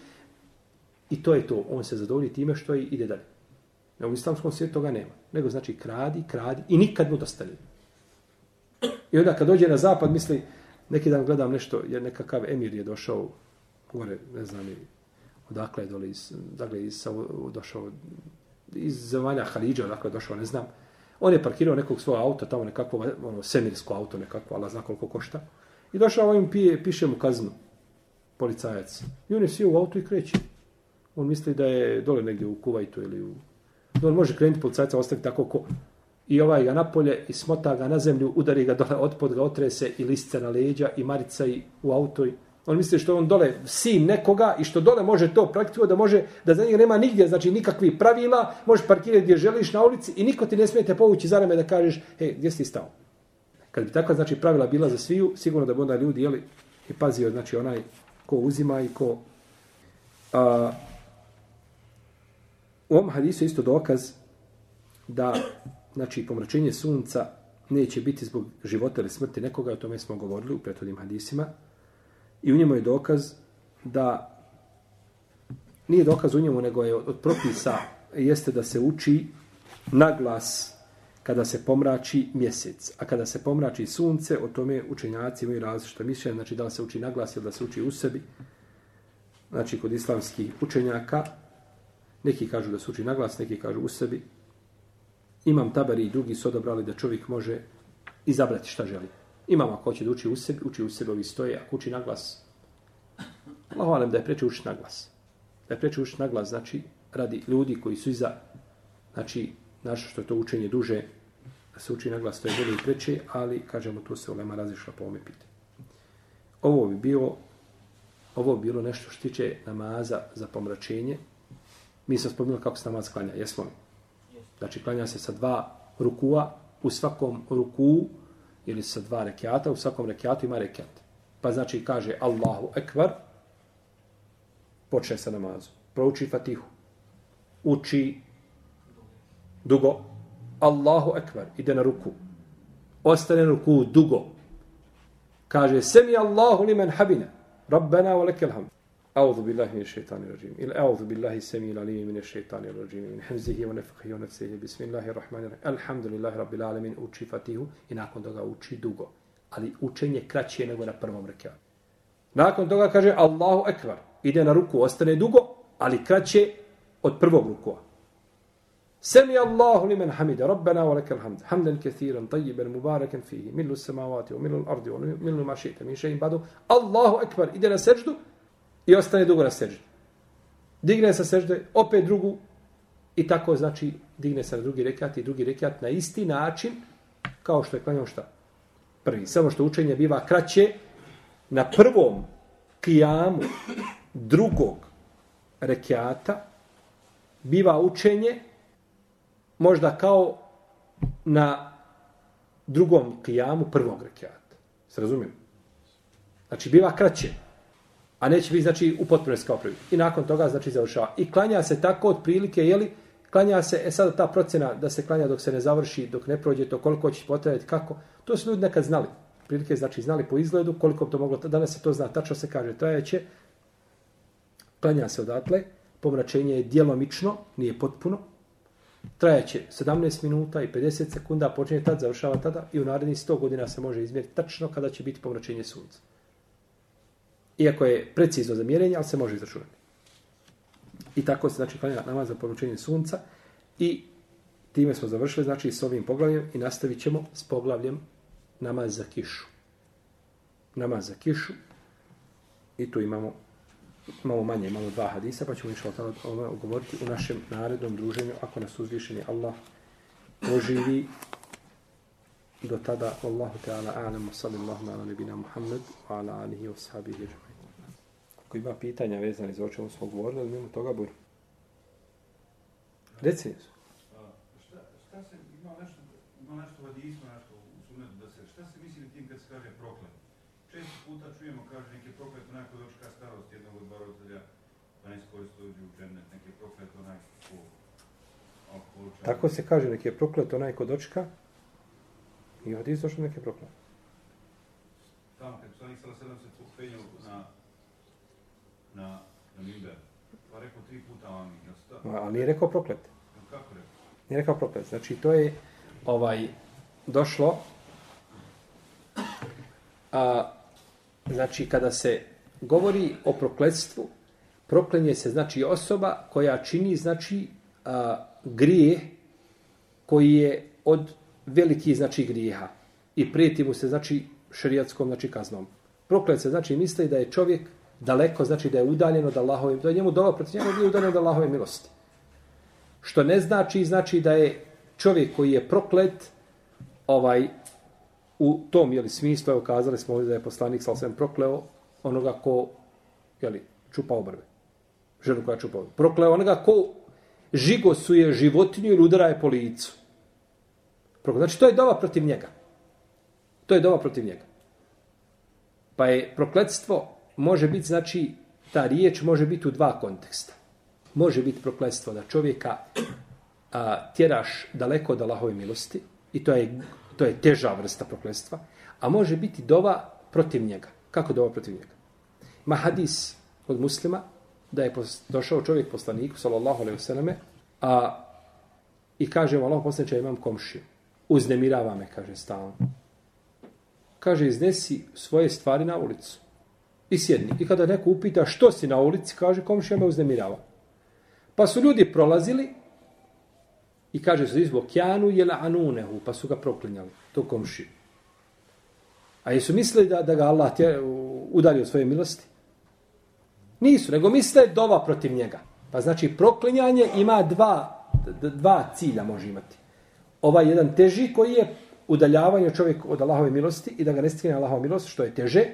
i to je to. On se zadovolji time što je ide dalje. Na u islamskom svijetu toga nema. Nego znači kradi, kradi i nikad mu dostane. I onda kad dođe na zapad misli, neki dan gledam nešto, jer nekakav emir je došao gore, ne znam, odakle je dole, iz, dakle, iz, došao iz zemalja Halidža, odakle je došao, ne znam. On je parkirao nekog svog auta, tamo nekakvo ono, semirsko auto, nekako, Allah zna koliko košta. I došao ovim pije, piše mu kaznu, policajac. I on je sio u auto i kreće. On misli da je dole negdje u Kuvajtu ili u... On može krenuti policajca, ostaviti tako ko... I ovaj ga napolje i smota ga na zemlju, udari ga dole, otpod ga otrese i listce na leđa i marica i u auto i On misli što on dole sin nekoga i što dole može to praktikovati, da može, da za njega nema nigdje, znači nikakvi pravila, možeš parkirati gdje želiš na ulici i niko ti ne smijete povući za rame da kažeš, hej, gdje si stao? Kad bi takva znači pravila bila za sviju, sigurno da bi onda ljudi jeli i pazio znači onaj ko uzima i ko a, u ovom hadisu isto dokaz da znači pomračenje sunca neće biti zbog života ili smrti nekoga, o tome smo govorili u prethodnim hadisima, I u njemu je dokaz da nije dokaz u njemu, nego je od propisa jeste da se uči naglas kada se pomrači mjesec. A kada se pomrači sunce, o tome učenjaci imaju različite mišljenje, znači da li se uči naglas ili da se uči u sebi. Znači, kod islamskih učenjaka, neki kažu da se uči naglas, neki kažu u sebi. Imam tabari i drugi su odabrali da čovjek može izabrati šta želi. Imam ako hoće da uči u sebi, uči u sebi ovi stoje, ako uči na glas. Allah valim da je preče učiti na glas. Da je preče učiti na glas, znači, radi ljudi koji su iza, znači, našto što je to učenje duže, da se uči na glas, to je bolje i preče, ali, kažemo, to se ulema razišla po ome pite. Ovo bi bilo, ovo bi bilo nešto što tiče namaza za pomračenje. Mi smo spomenuli kako se namaz klanja, jesmo li? Znači, klanja se sa dva rukua, u svakom ruku ili sa dva rekiata, u svakom rekiatu ima rekiat. Pa znači kaže Allahu ekvar, počne sa namazom. Prouči fatihu. Uči dugo. Allahu ekvar, ide na ruku. Ostane na ruku dugo. Kaže, semi Allahu li men habina. Rabbena wa lekel hamd. أعوذ بالله من الشيطان الرجيم إلى أعوذ بالله السميع العليم من الشيطان الرجيم من حمزه ونفخه ونفسه بسم الله الرحمن الرحيم الحمد لله رب العالمين uči fatihu i nakon toga uči dugo ali učenje kraće nego na prvom rekatu nakon toga kaže Allahu ekvar ide na ruku ostane dugo ali kraće od prvog rukua سمي الله لمن حمد ربنا ولك الحمد حمدا كثيرا طيبا مباركا فيه ملء السماوات وملء الأرض وملء ما شئت من شيء بعده الله أكبر إذا سجده i ostane dugo na seždi. Digne sa sežde, opet drugu i tako znači digne se na drugi rekat i drugi rekat na isti način kao što je klanjao šta? Prvi. Samo što učenje biva kraće na prvom kijamu drugog rekiata biva učenje možda kao na drugom kijamu prvog rekiata. Se razumijem? Znači biva kraće a neće biti znači u potpunosti kao prvi. I nakon toga znači završava. I klanja se tako od prilike, je li, klanja se, e sada ta procjena da se klanja dok se ne završi, dok ne prođe to, koliko će potrebati, kako, to su ljudi nekad znali. Prilike znači znali po izgledu koliko to moglo, danas se to zna, tačno se kaže, trajeće, klanja se odatle, pomračenje je djelomično, nije potpuno, trajeće 17 minuta i 50 sekunda, počinje tad, završava tada i u narednih 100 godina se može izmjeriti tačno kada će biti pomračenje sunca. Iako je precizno za mjerenje, ali se može izračunati. I tako se znači klanja namaz za poručenje sunca i time smo završili znači s ovim poglavljem i nastavit ćemo s poglavljem namaz za kišu. Namaz za kišu i tu imamo malo manje, malo dva hadisa, pa ćemo išlo tamo govoriti u našem narednom druženju, ako nas uzvišeni Allah oživi do tada, Allahu Teala, a'lamu sallallahu ala nebina Muhammed, wa ala alihi wa sahabihi. Ako ima pitanja vezani za o čemu smo govorili, ali mimo toga budi. Reci su. Šta, šta se, ima nešto, ima nešto hadisu, nešto u sunetu da se, šta se misli tim kad se kaže proklet? Često puta čujemo, kaže, neki proklet onaj koji dočka starost jednog od roditelja, pa ne skoristo uđe u džennet, neki proklet onaj ko... Tako se kaže, neki je proklet onaj ko dočka, i hadis došlo neki proklet. Tamo, kad poslanik sala sedam se penjao na, na, na Mimber, pa rekao tri puta amin. Ali nije rekao proklet. Kako rekao? Nije rekao proklet. Znači, to je ovaj došlo a, znači kada se govori o prokletstvu, proklenje se znači osoba koja čini znači a, grije koji je od veliki znači grijeha i prijeti mu se znači šerijatskom znači kaznom. Proklet se znači misli da je čovjek daleko, znači da je udaljen od Allahove, da je njemu dova protiv njega bio udaljen od Allahove milosti. Što ne znači, znači da je čovjek koji je proklet, ovaj, u tom jeli, smislu, evo kazali smo ovdje da je poslanik sa osvijem prokleo onoga ko jeli, čupa obrve. Ženu koja čupa obrve. Prokleo onoga ko žigosuje životinju ili udara je po licu. Prokleo. Znači, to je dova protiv njega. To je dova protiv njega. Pa je prokletstvo može biti, znači, ta riječ može biti u dva konteksta. Može biti prokletstvo da čovjeka a, tjeraš daleko od Allahove milosti i to je To je teža vrsta prokletstva. A može biti dova protiv njega. Kako dova protiv njega? Ma hadis od muslima da je došao čovjek poslaniku, sallallahu alaihi vseleme, a i kaže mu, Allah poslaniče, imam komšiju. Uznemirava me, kaže stalno. Kaže, iznesi svoje stvari na ulicu. I sjedni. I kada neko upita što si na ulici, kaže, komšija me uznemirava. Pa su ljudi prolazili I kaže su izbog kjanu jela anunehu, pa su ga proklinjali, to komši. A jesu mislili da, da ga Allah tje, udari od svoje milosti? Nisu, nego misle dova protiv njega. Pa znači proklinjanje ima dva, dva cilja može imati. Ovaj jedan teži koji je udaljavanje čovjek od Allahove milosti i da ga ne stigne Allahova milost, što je teže.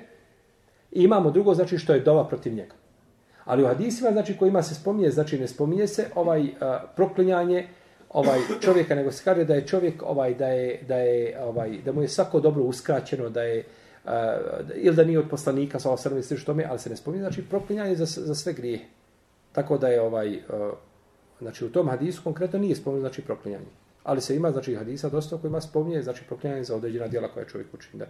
I imamo drugo, znači što je dova protiv njega. Ali u hadisima, znači kojima se spominje, znači ne spominje se ovaj uh, proklinjanje, ovaj čovjeka nego se kaže da je čovjek ovaj da je da je ovaj da mu je svako dobro uskraćeno da je uh, ili da nije od poslanika sa osrme sve što mi ali se ne spominje znači proklinjanje za za sve grije tako da je ovaj uh, znači u tom hadisu konkretno nije spomenuto znači proklinjanje. Ali se ima znači hadisa dosta koji ima spominje znači proklinjanje za određena djela koja čovjek učini da.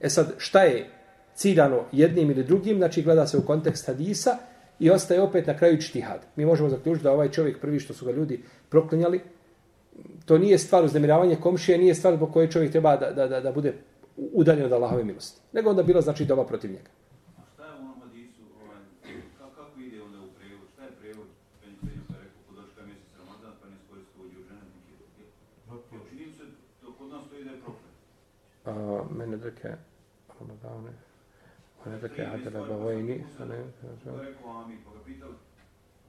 E sad šta je ciljano jednim ili drugim znači gleda se u kontekst hadisa I ostaje opet na kraju čtihad. Mi možemo zaključiti da ovaj čovjek prvi što su ga ljudi proklinjali, to nije stvar uznemiravanja komšije, nije stvar po kojoj čovjek treba da, da, da, da bude udaljen od Allahove milosti. Nego onda bilo znači doba protiv njega. A šta je u onom hadisu, kako ide onda u prevod? Šta je prevod? Penj penj rekao, podočka mjesec Ramazan, ne skoji se uđe u žene. Činim se, to kod nas to ide proklet. Mene drke, Ramadane, Ne da ba vojni, sa ne...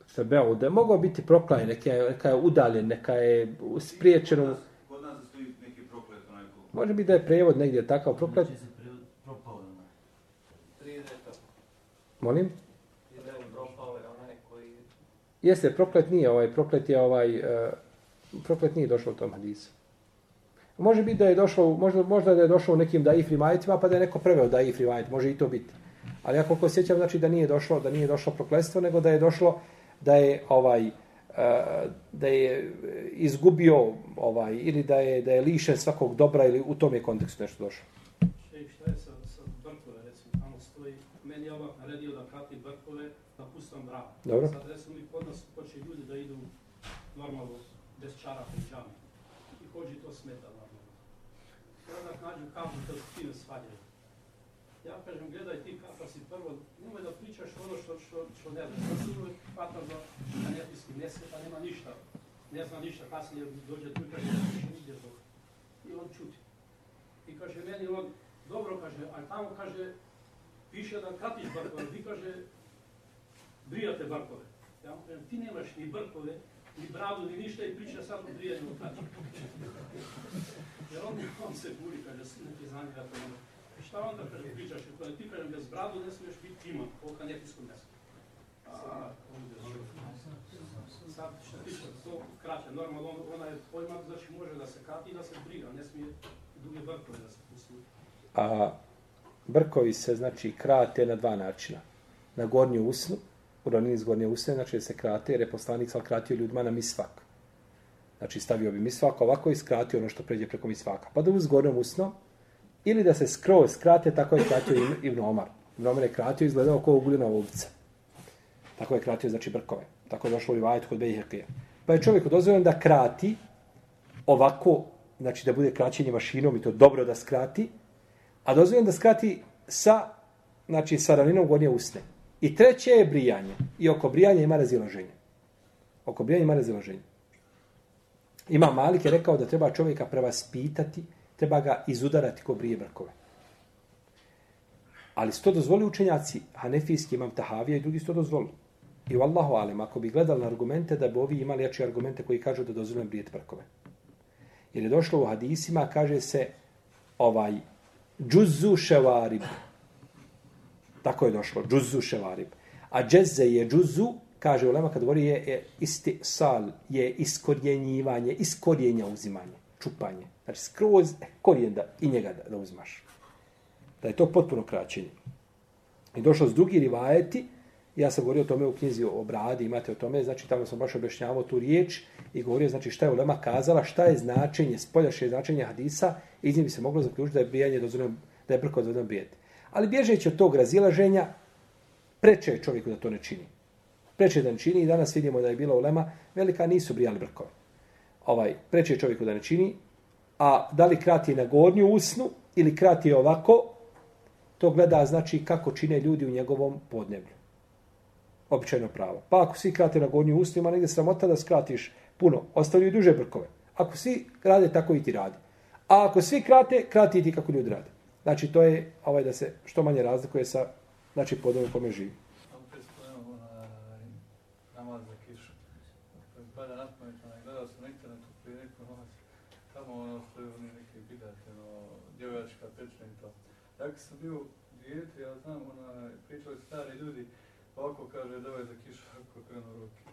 Se beo, da je mogao biti proklajen, neka je, neka je udaljen, neka je spriječeno... Kod nas stoji neki proklet, onaj Može biti da je prevod negdje takav proklet. Molim? Jeste, proklet nije ovaj, proklet je ovaj, uh, proklet nije došao u tom hadisu. Može biti da je došlo, možda, možda da je došlo u nekim daif rivajetima, pa da je neko preveo daif rivajet, može i to biti. Ali ja koliko sjećam, znači da nije došlo, da nije došlo prokletstvo, nego da je došlo da je ovaj, uh, da je izgubio ovaj ili da je da je lišen svakog dobra ili u tom je kontekstu nešto došlo. Šta je sa, sa brkove, recimo, tamo stoji, meni je Allah naredio da pratim brkove, da pustam brak. Dobro. Sad, recimo, i kod nas hoće ljudi da idu normalno, bez čarapa i džami. I hođi to smeta садак најдем кафата да што ти не сваѓаш. Ја кажам, гледај ти кафа си прво, немој да причаш оно што, што, што не знаеш. Јас сигурно фатам да, да не ти си несе, па нема ништа. Не зна ништа, касније дојде тука и не иде тоа. И он чути. И каже, мене он, добро каже, а таму каже, пише да катиш бркове, ви каже, бријате бркове. Ја му кажам, ти немаш ни бркове, ni bradu, ni ništa i priča samo o brijanju u. Jer on, on se buri, kaže, neki znanje da to nema. I šta onda kaže, pričaš, kada ti kažem, bez bradu ne smiješ biti ima, po kanetijskom mjestu. A, sad što tiče, to kraće, normalno, on, ona je pojma, znači može da se kati i da se briga, ne smije druge brkove da se pusti. A brkovi se znači krate na dva načina. Na gornju usnu, u ravnini iz gornje usne, znači da se krate, jer je poslanik sal kratio ljudima na misvak. Znači stavio bi misvak ovako i skratio ono što pređe preko misvaka. Pa da uz gornjom usnom, ili da se skroz skrate, tako je kratio Ibn- Omar. Ibn Omar je kratio, izgledao kao uguljena ovca. Tako je kratio, znači, brkove. Tako je došlo u Rivajet kod Bejhekija. Pa je čovjeku dozvoljeno da krati ovako, znači da bude kraćenje mašinom i to dobro da skrati, a dozvoljeno da skrati sa, znači, sa raninom gornje usne. I treće je brijanje. I oko brijanja ima razilaženje. Oko brijanja ima razilaženje. Ima Malik je rekao da treba čovjeka prevaspitati, treba ga izudarati ko brije brkove. Ali sto dozvoli učenjaci, Hanefijski imam Tahavija i drugi sto dozvoli. I vallahu alem, ako bi gledali na argumente, da bi ovi imali jače argumente koji kažu da dozvoljeno brijeti brkove. Jer je došlo u hadisima, kaže se ovaj džuzu ševarib. Tako je došlo, džuzu ševarib. A džezze je džuzu, kaže ulema kad govori je, je istisal, je iskorjenjivanje, iskorjenja uzimanje, čupanje. Znači skroz korijen da, i njega da, da uzimaš. Da je to potpuno kraćenje. I došlo s drugi rivajeti, ja sam govorio o tome u knjizi o bradi, imate o tome, znači tamo sam baš objašnjavao tu riječ i govorio znači šta je ulema kazala, šta je značenje, spoljašnje značenje hadisa, iz njih bi se moglo zaključiti da je brijanje dozvoljeno, da je brko dozvoljeno bijeti. Ali bježeći od tog razilaženja, preče je čovjeku da to ne čini. Preče da ne čini i danas vidimo da je bila ulema, velika nisu brijali brkove. Ovaj, preče je čovjeku da ne čini, a da li krati na gornju usnu ili krati ovako, to gleda znači kako čine ljudi u njegovom podneblju. Običajno pravo. Pa ako svi krate na gornju usnu, ima negdje sramota da skratiš puno. Ostavljaju duže brkove. Ako svi rade, tako i ti radi. A ako svi krate, krati i ti kako ljudi rade. Znači, to je ovaj da se što manje razlikuje sa znači, podnebljem kome živi. Samo kad spomenuo namaz za kišu. Kad pada na pamet, onaj, gledao sam na internetu prije neku noć, tamo ono stoji oni neki bidate, ono, djevojačka pečna i to. Ja kad sam bio dijete, ja znam, ona, pričali stari ljudi, pa ovako kaže, dove za kišu, <laughs> ako krenu ruke.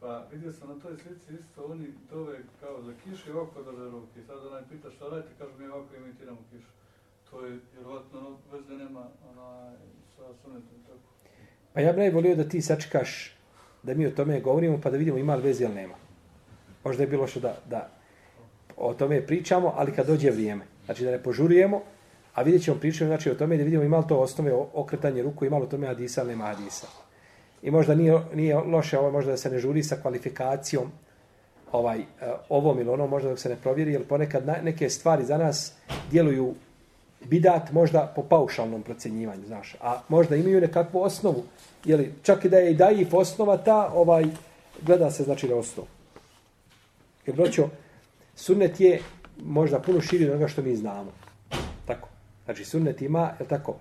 Pa vidio sam na toj slici isto, oni dove kao za kišu i ovako drže ruke. Sad onaj pita šta radite, kažu mi ovako imitiramo kišu. To je, vjerovatno, ono, veze nema, onaj, sa sunetom tako. Pa ja bih volio da ti sačekaš da mi o tome govorimo pa da vidimo ima li veze ili nema. Možda je bilo što da, da o tome pričamo, ali kad dođe vrijeme. Znači da ne požurujemo, a vidjet ćemo pričati znači, o tome da vidimo ima li to osnove okretanje ruku, ima li o tome hadisa ili nema hadisa. I možda nije, nije loše ovo, možda da se ne žuri sa kvalifikacijom ovaj, eh, ovom ili onom, možda dok se ne provjeri, jer ponekad neke stvari za nas djeluju bidat možda po paušalnom procjenjivanju, znaš, a možda imaju nekakvu osnovu, jeli, čak i da je i daif osnova ta, ovaj, gleda se znači na osnovu. Jer broćo, sunnet je možda puno širi od onoga što mi znamo. Tako. Znači, sunnet ima, je tako,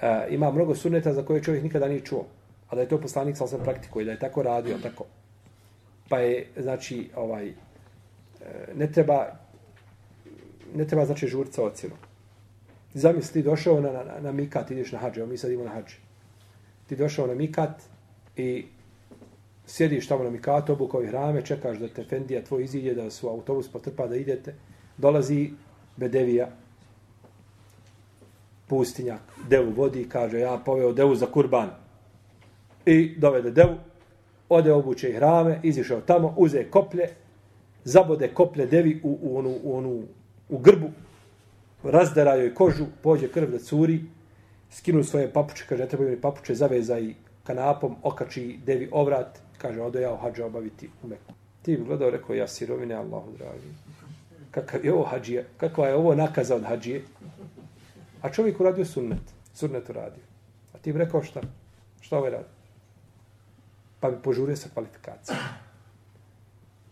e, ima mnogo sunneta za koje čovjek nikada nije čuo. A da je to poslanik sam sam praktikuje, da je tako radio, tako. Pa je, znači, ovaj, e, ne treba, ne treba, znači, žurca ocjenom. Zamisli, došao na, na, na mikat, ideš na hađe, evo mi sad idemo na hađe. Ti došao na mikat i sjediš tamo na mikatu, obukao i rame, čekaš da te Fendija tvoj izilje, da su autobus potrpa da idete. Dolazi Bedevija, pustinjak, devu vodi i kaže, ja poveo devu za kurban. I dovede devu, ode obuče i hrame, izišao tamo, uze koplje, zabode koplje devi u, u, onu, u, onu, u grbu, razdara joj kožu, pođe krv da curi, skinu svoje papuče, kaže, ne trebaju mi papuče, zaveza i kanapom, okači devi ovrat, kaže, odo ja hađa obaviti u Meku. Ti bi gledao, rekao, ja sirovine, Allahu dragi. Kakav je ovo hađija? Kakva je ovo nakaza od hađije? A čovjek uradio sunnet. Sunnet uradio. A ti bi rekao šta? Šta ovaj radi? Pa bi požurio sa kvalifikacijom.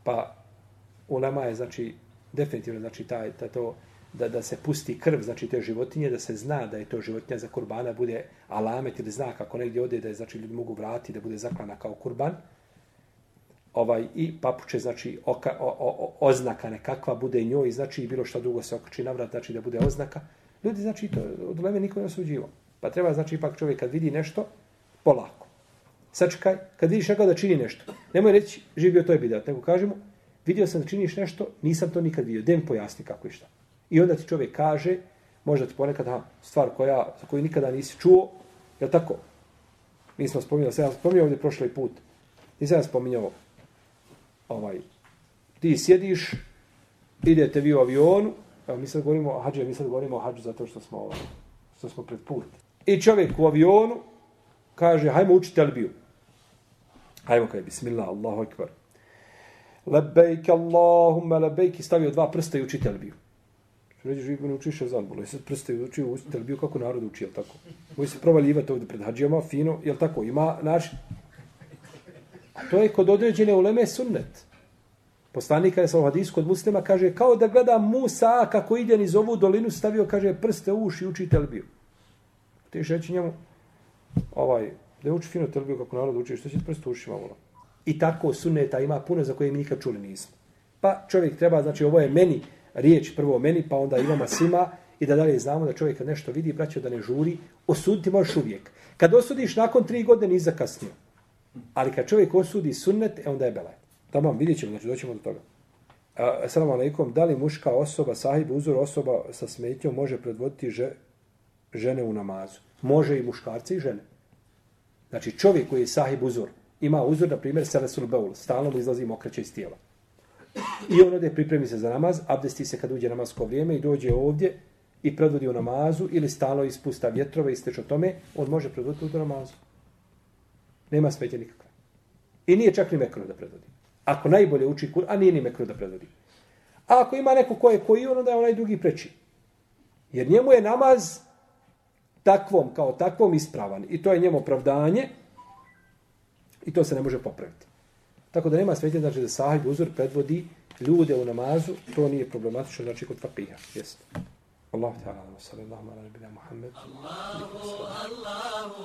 Pa u nama je, znači, definitivno, znači, taj, taj to, da, da se pusti krv, znači te životinje, da se zna da je to životinja za kurbana, bude alamet ili znak ako negdje ode, da je, znači, ljudi mogu vratiti, da bude zaklana kao kurban. Ovaj, I papuče, znači, oka, o, o, oznaka nekakva bude njoj, znači, bilo što drugo se okači na vrat, znači, da bude oznaka. Ljudi, znači, to od leme niko ne osuđivo. Pa treba, znači, ipak čovjek kad vidi nešto, polako. Sačekaj, kad vidiš nekoga da čini nešto, nemoj reći, živio to je bidat, nego kažemo, vidio sam da činiš nešto, nisam to nikad vidio, dem pojasni kako i šta. I onda ti čovjek kaže, možda ti ponekad ha, stvar koja, za koju nikada nisi čuo, je tako? Mi smo spominjali, sam ja spominjao ovdje prošli put, nisam ja spominjao, ovaj, ti sjediš, idete vi u avionu, evo mi sad govorimo o hađu, mi sad govorimo o hađu zato što smo, ovaj, što smo pred put. I čovjek u avionu kaže, hajmo učiti telbiju. Hajmo kaj, bismillah, Allahu akbar. Lebejk, Allahumma lebejk, i stavio dva prsta i uči telbiju. Ređeš, živi ne učiš ezan, bolo. Sad prste učio u telbiju kako narod uči, jel tako? Moji se provaljivati ovdje pred hađijama, fino, jel tako? Ima naš... A to je kod određene uleme sunnet. Poslanik kada je sa hadis kod muslima kaže kao da gleda Musa kako ide niz ovu dolinu stavio kaže prste u uši uči telbiju. Ti reći njemu ovaj da uči fino telbiju kako narod uči što će prste u ušima vola. I tako sunneta ima puno za koje mi nikad čuli nismo. Pa čovjek treba, znači ovo je meni riječ prvo meni, pa onda imamo svima i da dalje znamo da čovjek kad nešto vidi, braćo da ne žuri, osuditi možeš uvijek. Kad osudiš nakon tri godine, ni zakasnio. Ali kad čovjek osudi sunnet, e onda je belaj. Tamo vidjet ćemo, znači doćemo do toga. Assalamu alaikum, da li muška osoba, sahib, uzor osoba sa smetnjom može predvoditi že, žene u namazu? Može i muškarci i žene. Znači čovjek koji je sahib uzor, ima uzor, na primjer, selesul beul, stalno mu izlazi mokraće iz tijela. I on ode pripremi se za namaz, abdesti se kad uđe namasko vrijeme i dođe ovdje i predvodi u namazu ili stalo ispusta vjetrove i steče tome, on može predvoditi u namazu. Nema smetje nikakve. I nije čak ni mekro da predvodi. Ako najbolje uči kur, a nije ni mekro da predvodi. A ako ima neko ko je koji on, onda je onaj drugi preči. Jer njemu je namaz takvom, kao takvom ispravan. I to je njemu opravdanje i to se ne može popraviti. Tako da nema svetje, znači da sahib uzor predvodi ljude u namazu, to nije problematično, znači kod fakija. Jeste. Allah ta'ala, sallallahu ala nabina Muhammed. Allahu, Allahu.